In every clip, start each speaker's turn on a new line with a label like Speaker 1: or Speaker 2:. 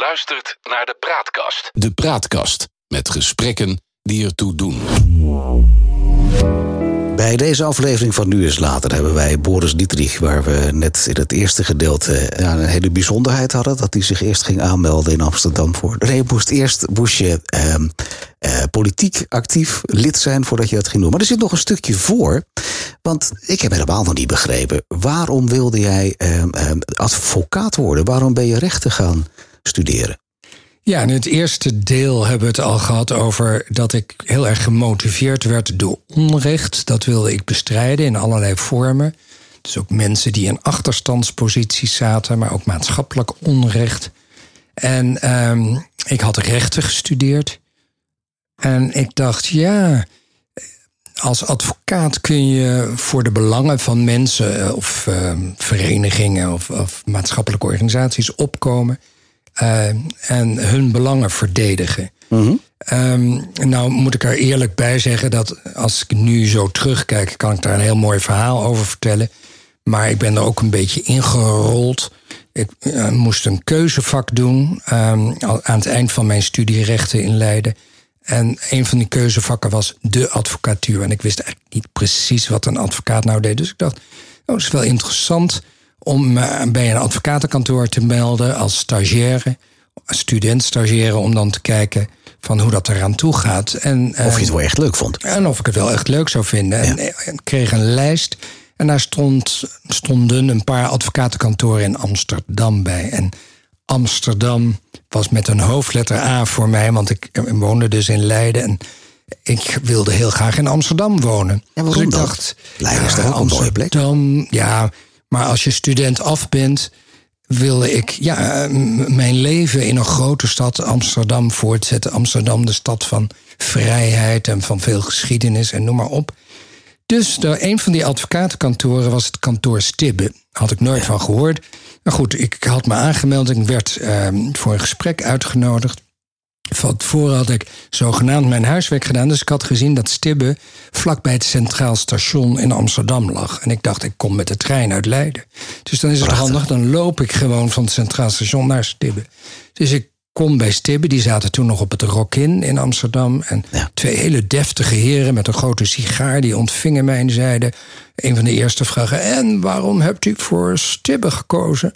Speaker 1: luistert naar de Praatkast. De Praatkast met gesprekken die ertoe doen.
Speaker 2: Bij deze aflevering van Nu is Later hebben wij Boris Dietrich, waar we net in het eerste gedeelte ja, een hele bijzonderheid hadden. Dat hij zich eerst ging aanmelden in Amsterdam voor. Nee, je moest eerst moest je ehm, eh, politiek actief lid zijn voordat je dat ging doen. Maar er zit nog een stukje voor. Want ik heb helemaal nog niet begrepen. Waarom wilde jij ehm, ehm, advocaat worden? Waarom ben je rechten gaan studeren?
Speaker 3: Ja, in het eerste deel hebben we het al gehad over dat ik heel erg gemotiveerd werd door onrecht. Dat wilde ik bestrijden in allerlei vormen. Dus ook mensen die in achterstandsposities zaten, maar ook maatschappelijk onrecht. En ehm, ik had rechten gestudeerd. En ik dacht, ja, als advocaat kun je voor de belangen van mensen eh, of ehm, verenigingen of, of maatschappelijke organisaties opkomen. Uh, en hun belangen verdedigen. Mm nou moet ik er eerlijk bij zeggen dat als ik nu zo terugkijk, kan ik daar een heel mooi verhaal over vertellen. Maar ik ben er ook een beetje ingerold. Ik uh, moest een keuzevak doen um, aan het eind van mijn studierechten in Leiden. En een van die keuzevakken was de advocatuur. En ik wist eigenlijk niet precies wat een advocaat nou deed. Dus ik dacht, oh, dat is wel interessant om me bij een advocatenkantoor te melden als stagiaire, student stagiaire, om dan te kijken van hoe dat eraan toe gaat. En,
Speaker 2: of je het wel echt leuk vond.
Speaker 3: En of ik het wel echt leuk zou vinden. En, ik kreeg een lijst en daar stond, stonden een paar advocatenkantoren in Amsterdam bij. En Amsterdam was met een hoofdletter A voor mij, want ik woonde dus in Leiden. En ik wilde heel graag in Amsterdam wonen.
Speaker 2: Ja, dus ik dacht, Leiden is toch ook een mooie plek?
Speaker 3: Ja, maar als je student af bent, wilde ik ja, mijn leven in een grote stad, Amsterdam, voortzetten. Amsterdam, de stad van vrijheid en van veel geschiedenis en noem maar op. Dus een van die advocatenkantoren was het kantoor Stibbe. Had ik nooit van gehoord. Maar goed, ik had me aangemeld. Ik werd uh, voor een gesprek uitgenodigd. Van tevoren had ik zogenaamd mijn huiswerk gedaan. Dus ik had gezien dat Stibbe vlakbij het Centraal Station in Amsterdam lag. En ik dacht, ik kom met de trein uit Leiden. Dus dan is het handig, dan loop ik gewoon van het Centraal Station naar Stibbe. Dus ik kom bij Stibbe, die zaten toen nog op het Rock-in in Amsterdam. En twee hele deftige heren met een grote sigaar, die ontvingen mij en zeiden... een van de eerste vragen, en waarom hebt u voor Stibbe gekozen?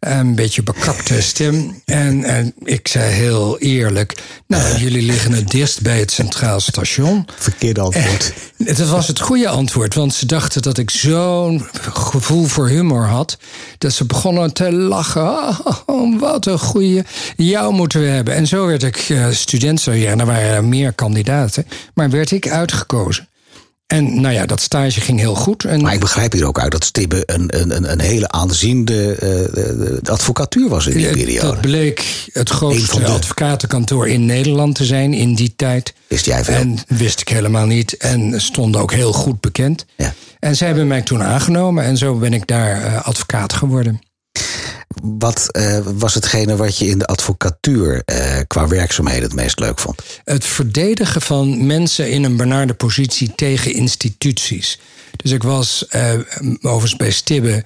Speaker 3: Een beetje bekakte stem. En, en ik zei heel eerlijk: Nou, jullie liggen het dichtst bij het Centraal Station.
Speaker 2: Verkeerde antwoord.
Speaker 3: Het was het goede antwoord, want ze dachten dat ik zo'n gevoel voor humor had. Dat ze begonnen te lachen. Oh, wat een goede. Jou moeten we hebben. En zo werd ik uh, student. Ja, er waren meer kandidaten. Maar werd ik uitgekozen. En nou ja, dat stage ging heel goed. En
Speaker 2: maar ik begrijp hier ook uit dat Stibbe een, een, een hele aanziende uh, advocatuur was in die periode.
Speaker 3: Dat bleek het grootste de... advocatenkantoor in Nederland te zijn in die tijd.
Speaker 2: Wist jij veel?
Speaker 3: En wist ik helemaal niet. En stond ook heel goed bekend. Ja. En zij hebben mij toen aangenomen en zo ben ik daar uh, advocaat geworden.
Speaker 2: Wat uh, was hetgene wat je in de advocatuur uh, qua werkzaamheden het meest leuk vond?
Speaker 3: Het verdedigen van mensen in een benarde positie tegen instituties. Dus ik was uh, overigens bij Stibbe.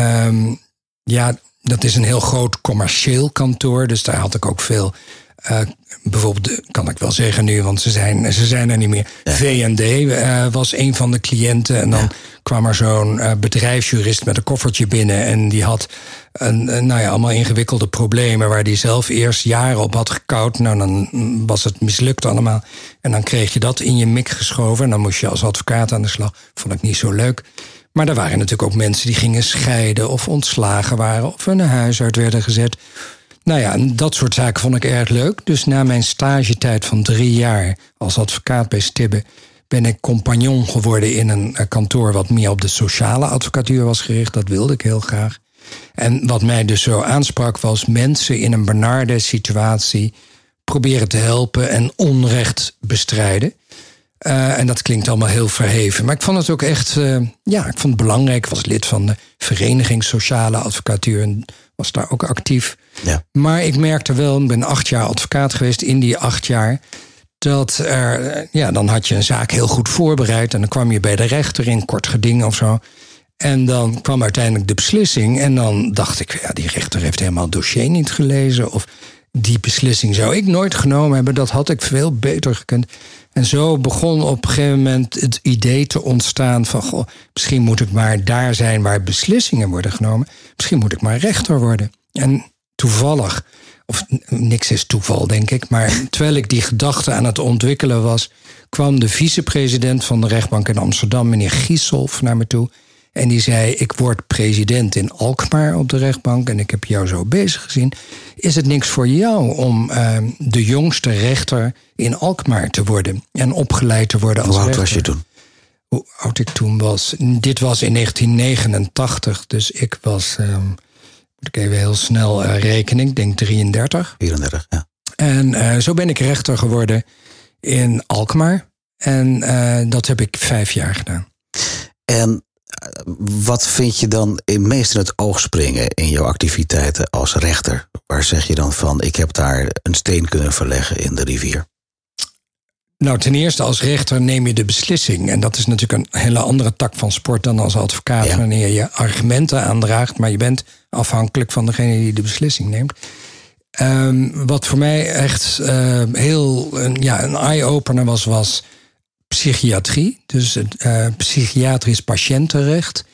Speaker 3: Um, ja, dat is een heel groot commercieel kantoor. Dus daar had ik ook veel bijvoorbeeld, kan ik wel zeggen nu, want ze zijn, ze zijn er niet meer. Ja. VND was een van de cliënten. En dan ja. kwam er zo'n bedrijfsjurist met een koffertje binnen. En die had een, nou ja, allemaal ingewikkelde problemen waar die zelf eerst jaren op had gekoud. Nou, dan was het mislukt allemaal. En dan kreeg je dat in je mik geschoven. En dan moest je als advocaat aan de slag. Vond ik niet zo leuk. Maar er waren natuurlijk ook mensen die gingen scheiden of ontslagen waren of hun huis uit werden gezet. Nou ja, dat soort zaken vond ik erg leuk. Dus na mijn stagetijd van drie jaar als advocaat bij Stibbe ben ik compagnon geworden in een kantoor wat meer op de sociale advocatuur was gericht. Dat wilde ik heel graag. En wat mij dus zo aansprak was mensen in een benarde situatie proberen te helpen en onrecht bestrijden. Uh, en dat klinkt allemaal heel verheven. Maar ik vond het ook echt, uh, ja, ik vond het belangrijk. Ik was lid van de Vereniging Sociale Advocatuur en was daar ook actief. Ja. Maar ik merkte wel, ik ben acht jaar advocaat geweest in die acht jaar. Dat er, ja, dan had je een zaak heel goed voorbereid. En dan kwam je bij de rechter in kort geding of zo. En dan kwam uiteindelijk de beslissing. En dan dacht ik, ja, die rechter heeft helemaal het dossier niet gelezen. Of die beslissing zou ik nooit genomen hebben. Dat had ik veel beter gekund. En zo begon op een gegeven moment het idee te ontstaan van... Goh, misschien moet ik maar daar zijn waar beslissingen worden genomen. Misschien moet ik maar rechter worden. En toevallig, of niks is toeval denk ik... maar terwijl ik die gedachte aan het ontwikkelen was... kwam de vicepresident van de rechtbank in Amsterdam, meneer Giesself, naar me toe... En die zei: Ik word president in Alkmaar op de rechtbank en ik heb jou zo bezig gezien. Is het niks voor jou om uh, de jongste rechter in Alkmaar te worden en opgeleid te worden als
Speaker 2: Hoe oud
Speaker 3: rechter?
Speaker 2: was je toen?
Speaker 3: Hoe oud ik toen was? Dit was in 1989, dus ik was, um, moet ik even heel snel uh, rekenen, ik denk 33.
Speaker 2: 34, ja.
Speaker 3: En uh, zo ben ik rechter geworden in Alkmaar. En uh, dat heb ik vijf jaar gedaan.
Speaker 2: En wat vind je dan meest in het oog springen in jouw activiteiten als rechter? Waar zeg je dan van, ik heb daar een steen kunnen verleggen in de rivier?
Speaker 3: Nou, ten eerste als rechter neem je de beslissing. En dat is natuurlijk een hele andere tak van sport dan als advocaat, ja. wanneer je argumenten aandraagt, maar je bent afhankelijk van degene die de beslissing neemt. Um, wat voor mij echt uh, heel uh, ja, een eye-opener was, was psychiatrie, dus het uh, psychiatrisch patiëntenrecht.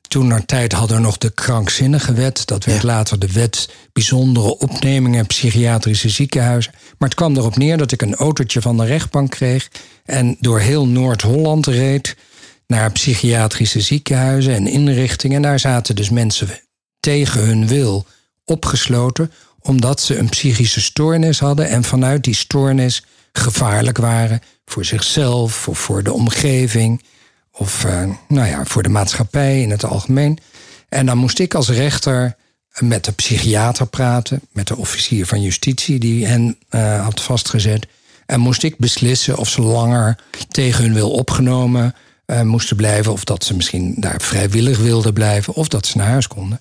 Speaker 3: Toen naar tijd hadden we nog de krankzinnige wet. Dat werd ja. later de wet bijzondere opnemingen psychiatrische ziekenhuizen. Maar het kwam erop neer dat ik een autootje van de rechtbank kreeg en door heel Noord-Holland reed naar psychiatrische ziekenhuizen en inrichtingen. En daar zaten dus mensen tegen hun wil opgesloten, omdat ze een psychische stoornis hadden en vanuit die stoornis gevaarlijk waren voor zichzelf of voor de omgeving of uh, nou ja, voor de maatschappij in het algemeen. En dan moest ik als rechter met de psychiater praten, met de officier van justitie die hen uh, had vastgezet. En moest ik beslissen of ze langer tegen hun wil opgenomen uh, moesten blijven, of dat ze misschien daar vrijwillig wilden blijven, of dat ze naar huis konden.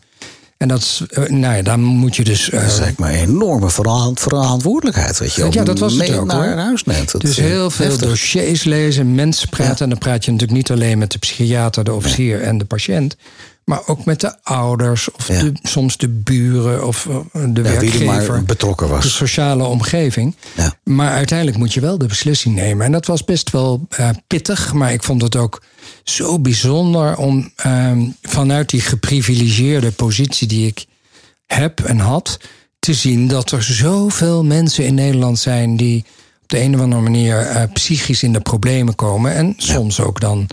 Speaker 3: En dat is, nou ja, dan moet je dus.
Speaker 2: Uh, dat is eigenlijk maar een enorme verantwoordelijkheid, weet je.
Speaker 3: Ja, dat was het ook
Speaker 2: naar
Speaker 3: hoor.
Speaker 2: huis neemt.
Speaker 3: Dus heel veel heftig. dossiers lezen, mensen praten. Ja. En dan praat je natuurlijk niet alleen met de psychiater, de officier ja. en de patiënt. Maar ook met de ouders, of ja. de, soms de buren, of eh, de werkgever.
Speaker 2: maar betrokken was.
Speaker 3: De sociale omgeving. Maar uiteindelijk moet je wel de beslissing nemen. En dat was best wel uh, pittig, maar ik vond het ook zo bijzonder om uh, vanuit die geprivilegeerde positie die ik heb en had, te zien dat er zoveel mensen in Nederland zijn die op de een of andere manier uh, psychisch in de problemen komen en soms ja. ook dan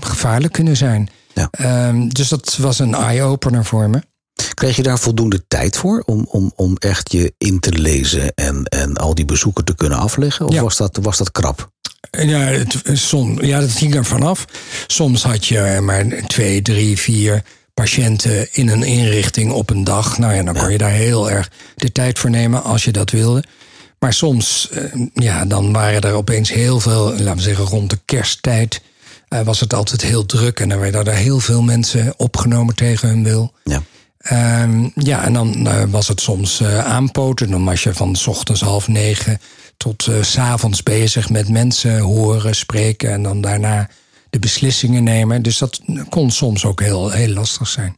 Speaker 3: gevaarlijk kunnen zijn. Ja. Um, dus dat was een eye-opener voor me.
Speaker 2: Kreeg je daar voldoende tijd voor om, om, om echt je in te lezen en, en al die bezoeken te kunnen afleggen? Of ja. was, dat, was dat krap?
Speaker 3: Ja, het, som, ja, dat ging er vanaf. Soms had je maar twee, drie, vier patiënten in een inrichting op een dag. Nou ja, dan kon je daar heel erg de tijd voor nemen als je dat wilde. Maar soms, ja, dan waren er opeens heel veel, laten we zeggen rond de kersttijd, uh, was het altijd heel druk. En dan werden er heel veel mensen opgenomen tegen hun wil.
Speaker 2: Ja.
Speaker 3: Um, ja, en dan uh, was het soms uh, aanpoten. Dan was je van s ochtends half negen tot uh, s avonds bezig met mensen horen, spreken en dan daarna de beslissingen nemen. Dus dat kon soms ook heel, heel lastig zijn.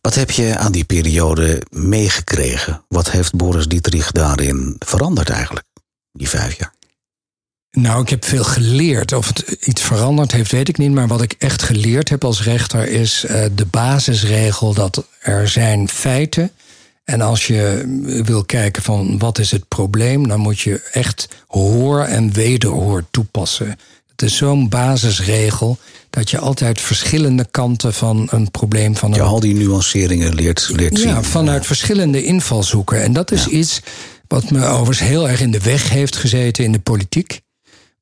Speaker 2: Wat heb je aan die periode meegekregen? Wat heeft Boris Dietrich daarin veranderd eigenlijk, die vijf jaar?
Speaker 3: Nou, ik heb veel geleerd. Of het iets veranderd heeft, weet ik niet. Maar wat ik echt geleerd heb als rechter is uh, de basisregel dat er zijn feiten. En als je wil kijken van wat is het probleem, dan moet je echt hoor en wederhoor toepassen. Het is zo'n basisregel dat je altijd verschillende kanten van een probleem van een.
Speaker 2: Ja, al die nuanceringen leert, leert zien.
Speaker 3: Ja, vanuit verschillende invalshoeken. En dat is ja. iets wat me overigens heel erg in de weg heeft gezeten in de politiek.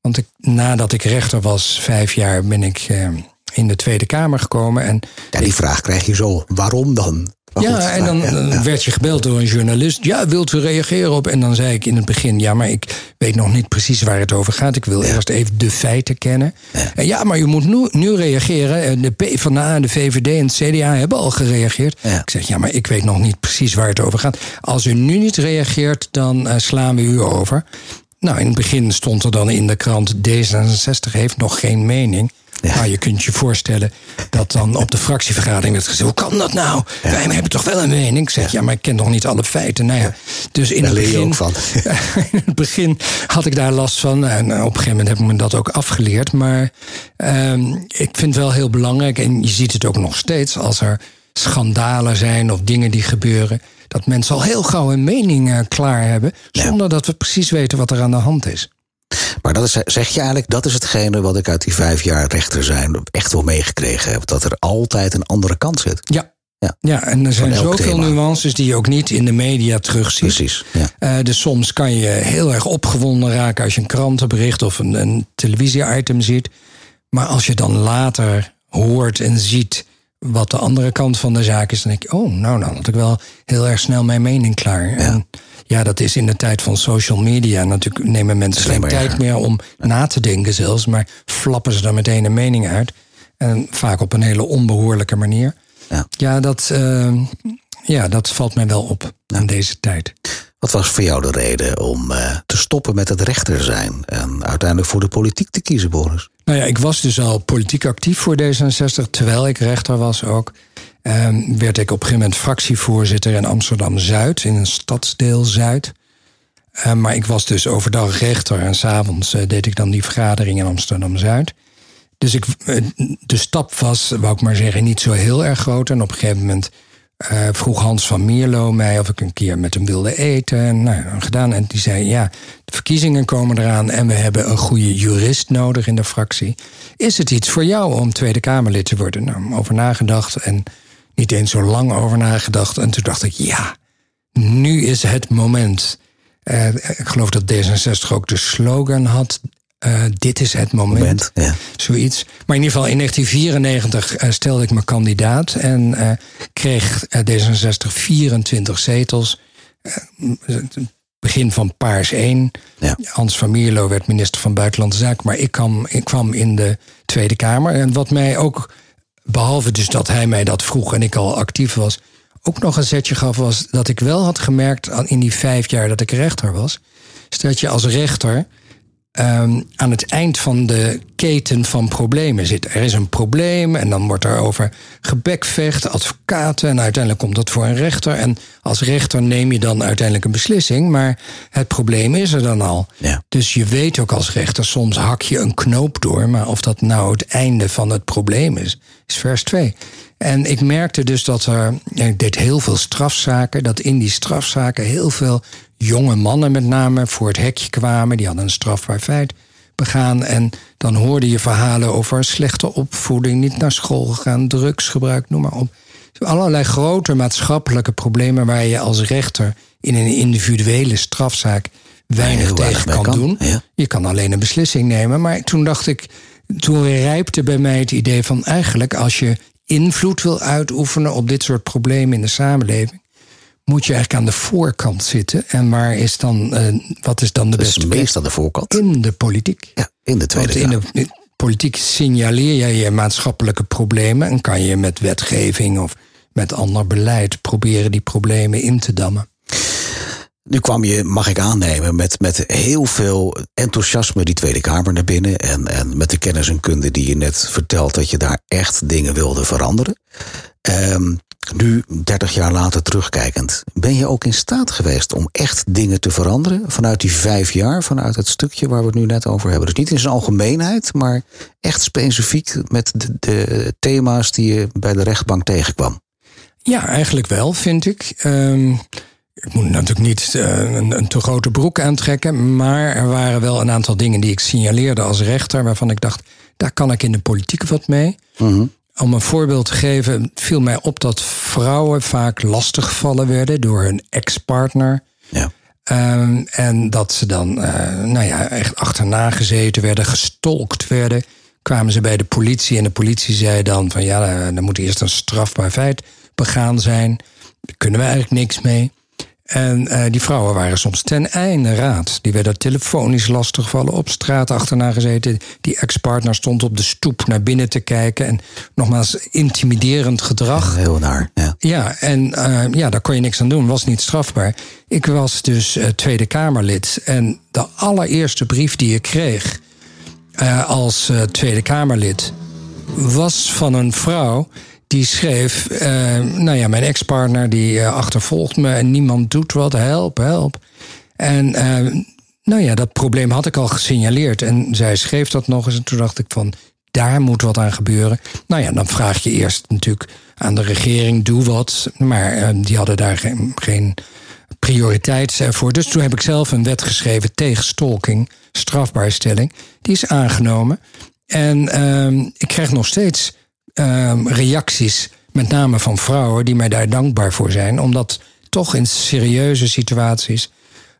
Speaker 3: Want ik, nadat ik rechter was, vijf jaar, ben ik eh, in de Tweede Kamer gekomen. En
Speaker 2: ja, die vraag krijg je zo. Waarom dan?
Speaker 3: Maar ja, goed, en dan, ja, ja. werd je gebeld door een journalist. Ja, wilt u reageren op? En dan zei ik in het begin: Ja, maar ik weet nog niet precies waar het over gaat. Ik wil ja. eerst even de feiten kennen. Ja, en ja maar u moet nu, nu reageren. De PvdA, de VVD en het CDA hebben al gereageerd. Ik zeg: Ja, maar ik weet nog niet precies waar het over gaat. Als u nu niet reageert, dan uh, slaan we u over. Nou, in het begin stond er dan in de krant: D66 heeft nog geen mening. Nou, je kunt je voorstellen dat dan op de fractievergadering werd gezegd: hoe kan dat nou? Wij hebben toch wel een mening? Ik zeg, ja, maar ik ken nog niet alle feiten. Nou ja, dus in het, begin,
Speaker 2: van.
Speaker 3: in het begin had ik daar last van. En op een gegeven moment heb ik me dat ook afgeleerd. Maar um, ik vind het wel heel belangrijk, en je ziet het ook nog steeds als er schandalen zijn of dingen die gebeuren dat mensen al heel gauw een mening uh, klaar hebben, zonder dat we precies weten wat er aan de hand is.
Speaker 2: Maar dat is, zeg je eigenlijk, dat is hetgene wat ik uit die vijf jaar rechter zijn echt wel meegekregen heb. Dat er altijd een andere kant zit.
Speaker 3: Ja. Ja. ja, en er zijn zoveel nuances die je ook niet in de media terugziet.
Speaker 2: Precies. Ja.
Speaker 3: Uh, dus soms kan je heel erg opgewonden raken als je een krantenbericht of een, een televisie-item ziet. Maar als je dan later hoort en ziet wat de andere kant van de zaak is, dan denk ik, oh, nou, dan had ik wel heel erg snel mijn mening klaar. Ja. En ja, dat is in de tijd van social media. Natuurlijk nemen mensen geen tijd meer om na te denken zelfs, maar flappen ze dan meteen een mening uit. En vaak op een hele onbehoorlijke manier. Ja, ja dat, uh, ja, dat valt mij wel op aan deze tijd.
Speaker 2: Wat was voor jou de reden om uh, te stoppen met het rechter zijn en uiteindelijk voor de politiek te kiezen, Boris?
Speaker 3: Nou ja, ik was dus al politiek actief voor D66, terwijl ik rechter was ook. Um, werd ik op een gegeven moment fractievoorzitter in Amsterdam Zuid, in een stadsdeel Zuid. Um, maar ik was dus overdag rechter en s'avonds uh, deed ik dan die vergadering in Amsterdam Zuid. Dus ik, uh, de stap was, wou ik maar zeggen, niet zo heel erg groot. En op een gegeven moment uh, vroeg Hans van Mierlo mij of ik een keer met hem wilde eten. Nou, gedaan. En die zei: Ja, de verkiezingen komen eraan en we hebben een goede jurist nodig in de fractie. Is het iets voor jou om Tweede Kamerlid te worden? Nou, over nagedacht en niet eens zo lang over nagedacht. En toen dacht ik: Ja, nu is het moment. Uh, ik geloof dat D66 ook de slogan had: uh, dit is het moment. moment ja. Zoiets. Maar in ieder geval in 1994 uh, stelde ik me kandidaat en uh, kreeg D66 24 zetels. begin van Paars 1. Ja. Hans van Mierlo werd minister van Buitenlandse Zaken. Maar ik kwam, ik kwam in de Tweede Kamer. En wat mij ook, behalve dus dat hij mij dat vroeg en ik al actief was, ook nog een zetje gaf, was dat ik wel had gemerkt in die vijf jaar dat ik rechter was. Is dat je als rechter um, aan het eind van de keten van problemen zit. Er is een probleem en dan wordt er over gebekvecht, advocaten en uiteindelijk komt dat voor een rechter. En als rechter neem je dan uiteindelijk een beslissing, maar het probleem is er dan al. Ja. Dus je weet ook als rechter, soms hak je een knoop door, maar of dat nou het einde van het probleem is, is vers 2. En ik merkte dus dat er, ik deed heel veel strafzaken, dat in die strafzaken heel veel jonge mannen met name voor het hekje kwamen. Die hadden een strafbaar feit begaan. En dan hoorde je verhalen over slechte opvoeding, niet naar school gegaan, drugsgebruik, noem maar op. Allerlei grote maatschappelijke problemen waar je als rechter in een individuele strafzaak weinig tegen kan, doen. Je kan alleen een beslissing nemen. Maar toen dacht ik, toen rijpte bij mij het idee van eigenlijk als je invloed wil uitoefenen op dit soort problemen in de samenleving, moet je eigenlijk aan de voorkant zitten. En waar is dan, uh, wat is dan de beste
Speaker 2: meest aan de voorkant.
Speaker 3: In de politiek.
Speaker 2: Ja, in de Tweede Want
Speaker 3: in de, politiek signaleer je je maatschappelijke problemen... en kan je met wetgeving of met ander beleid... proberen die problemen in te dammen.
Speaker 2: Nu kwam je, mag ik aannemen, met, met heel veel enthousiasme die Tweede Kamer naar binnen. En, en met de kennis en kunde die je net vertelt dat je daar echt dingen wilde veranderen. Um, nu, 30 jaar later terugkijkend, ben je ook in staat geweest om echt dingen te veranderen? Vanuit die vijf jaar, vanuit het stukje waar we het nu net over hebben. Dus niet in zijn algemeenheid, maar echt specifiek met de, de thema's die je bij de rechtbank tegenkwam.
Speaker 3: Ja, eigenlijk wel, vind ik. Um, ik moet natuurlijk niet uh, een, een, te grote broek aantrekken, maar er waren wel een aantal dingen die ik signaleerde als rechter, waarvan ik dacht, daar kan ik in de politiek wat mee. Mm om een voorbeeld te geven, viel mij op dat vrouwen vaak lastiggevallen werden door hun ex-partner. Ja. Um, en dat ze dan, uh, nou ja, echt achterna gezeten werden, gestolkt werden. Kwamen ze bij de politie en de politie zei dan van ja, er moet eerst een strafbaar feit begaan zijn. Daar kunnen we eigenlijk niks mee. En uh, die vrouwen waren soms ten einde raad. Die werden telefonisch lastiggevallen, op straat achterna gezeten. Die ex-partner stond op de stoep naar binnen te kijken. En nogmaals, intimiderend gedrag.
Speaker 2: heel naar, ja.
Speaker 3: Ja, en uh, ja, daar kon je niks aan doen, was niet strafbaar. Ik was dus uh, Tweede Kamerlid. En de allereerste brief die ik kreeg als Tweede Kamerlid was van een vrouw die schreef: uh, Nou ja, mijn ex-partner die achtervolgt me en niemand doet wat, help, help. En nou ja, dat probleem had ik al gesignaleerd. En zij schreef dat nog eens. En toen dacht ik van, daar moet wat aan gebeuren. Nou ja, dan vraag je eerst natuurlijk aan de regering, doe wat. Maar die hadden daar geen, prioriteit voor. Dus toen heb ik zelf een wet geschreven tegen stalking, strafbaarstelling. Die is aangenomen. En uh, ik krijg nog steeds uh, reacties, met name van vrouwen, die mij daar dankbaar voor zijn. Omdat toch in serieuze situaties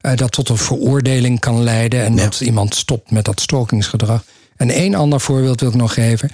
Speaker 3: uh, dat tot een veroordeling kan leiden en dat iemand stopt met dat stalkingsgedrag. En één ander voorbeeld wil ik nog geven.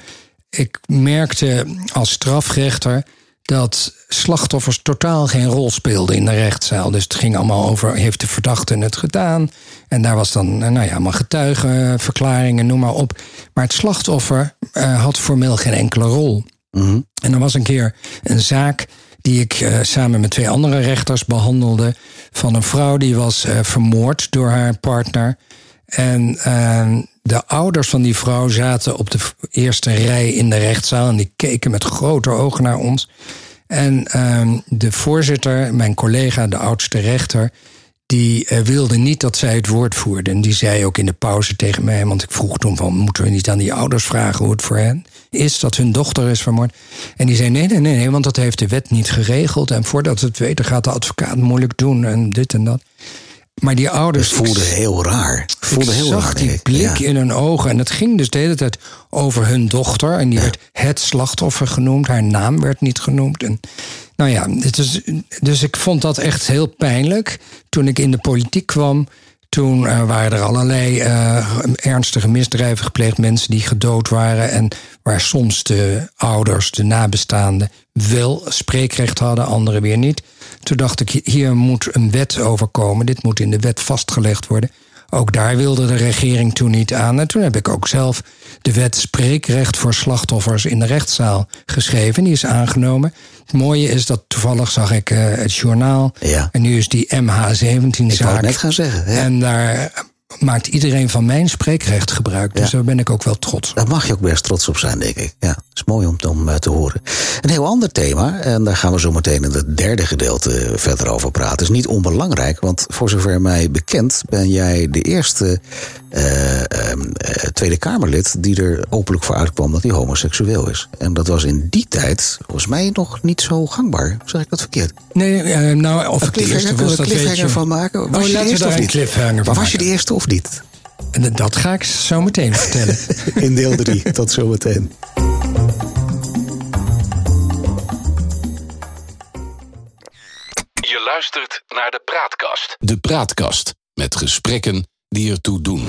Speaker 3: Ik merkte als strafrechter dat slachtoffers totaal geen rol speelden in de rechtszaal. Dus het ging allemaal over, heeft de verdachte het gedaan? En daar was dan, nou ja, allemaal getuigenverklaringen, noem maar op. Maar het slachtoffer uh, had formeel geen enkele rol.
Speaker 2: Mhm.
Speaker 3: En er was een keer een zaak die ik uh, samen met twee andere rechters behandelde. Van een vrouw die was uh, vermoord door haar partner. En uh, de ouders van die vrouw zaten op de eerste rij in de rechtszaal. En die keken met grote ogen naar ons. En ehm, de voorzitter, mijn collega, de oudste rechter die uh, wilde niet dat zij het woord voerde. En die zei ook in de pauze tegen mij, want ik vroeg toen van... moeten we niet aan die ouders vragen hoe het voor hen is... dat hun dochter is vermoord? En die zei nee, nee, nee, nee, want dat heeft de wet niet geregeld. En voordat ze het weten gaat de advocaat moeilijk doen en dit en dat. Maar die ouders...
Speaker 2: Het voelde heel raar. Voelde
Speaker 3: ik
Speaker 2: heel
Speaker 3: zag die blik in hun ogen. En het ging dus de hele tijd over hun dochter. En die werd het slachtoffer genoemd. Haar naam werd niet genoemd. En nou ja, het is, dus ik vond dat echt heel pijnlijk. Toen ik in de politiek kwam, toen uh, waren er allerlei uh, ernstige misdrijven gepleegd. Mensen die gedood waren. En waar soms de ouders, de nabestaanden, wel spreekrecht hadden, anderen weer niet. Toen dacht ik, hier moet een wet over komen. Dit moet in de wet vastgelegd worden. Ook daar wilde de regering toen niet aan. En toen heb ik ook zelf de wet spreekrecht voor slachtoffers in de rechtszaal geschreven. Die is aangenomen. Het mooie is dat toevallig zag ik uh, het journaal.
Speaker 2: Ja.
Speaker 3: En nu is die MH17-zaak.
Speaker 2: Ik net gaan zeggen.
Speaker 3: En daar maakt iedereen van mijn spreekrecht gebruik. Dus
Speaker 2: Ja.
Speaker 3: daar ben ik ook wel trots op.
Speaker 2: Daar mag je ook best trots op zijn, denk ik. Ja, dat is mooi om, om eh, te horen. Een heel ander thema, en daar gaan we zo meteen in het derde gedeelte verder over praten, is niet onbelangrijk, want voor zover mij bekend ben jij de eerste eh, ehm, eh, Tweede Kamerlid die er openlijk voor uitkwam dat hij homoseksueel is. En dat was in die tijd volgens mij nog niet zo gangbaar. Zeg ik dat verkeerd?
Speaker 3: Nee, eh, nou, of
Speaker 2: cliffhanger,
Speaker 3: eerste was, dat
Speaker 2: cliffhanger
Speaker 3: je.
Speaker 2: van maken? Was
Speaker 3: Oh,
Speaker 2: je de eerste of niet?
Speaker 3: cliffhanger van
Speaker 2: Maar was je de eerste of niet?
Speaker 3: En dat ga ik zo meteen vertellen.
Speaker 2: In deel 3, tot zometeen.
Speaker 1: Je luistert naar de Praatkast. De Praatkast met gesprekken die ertoe doen.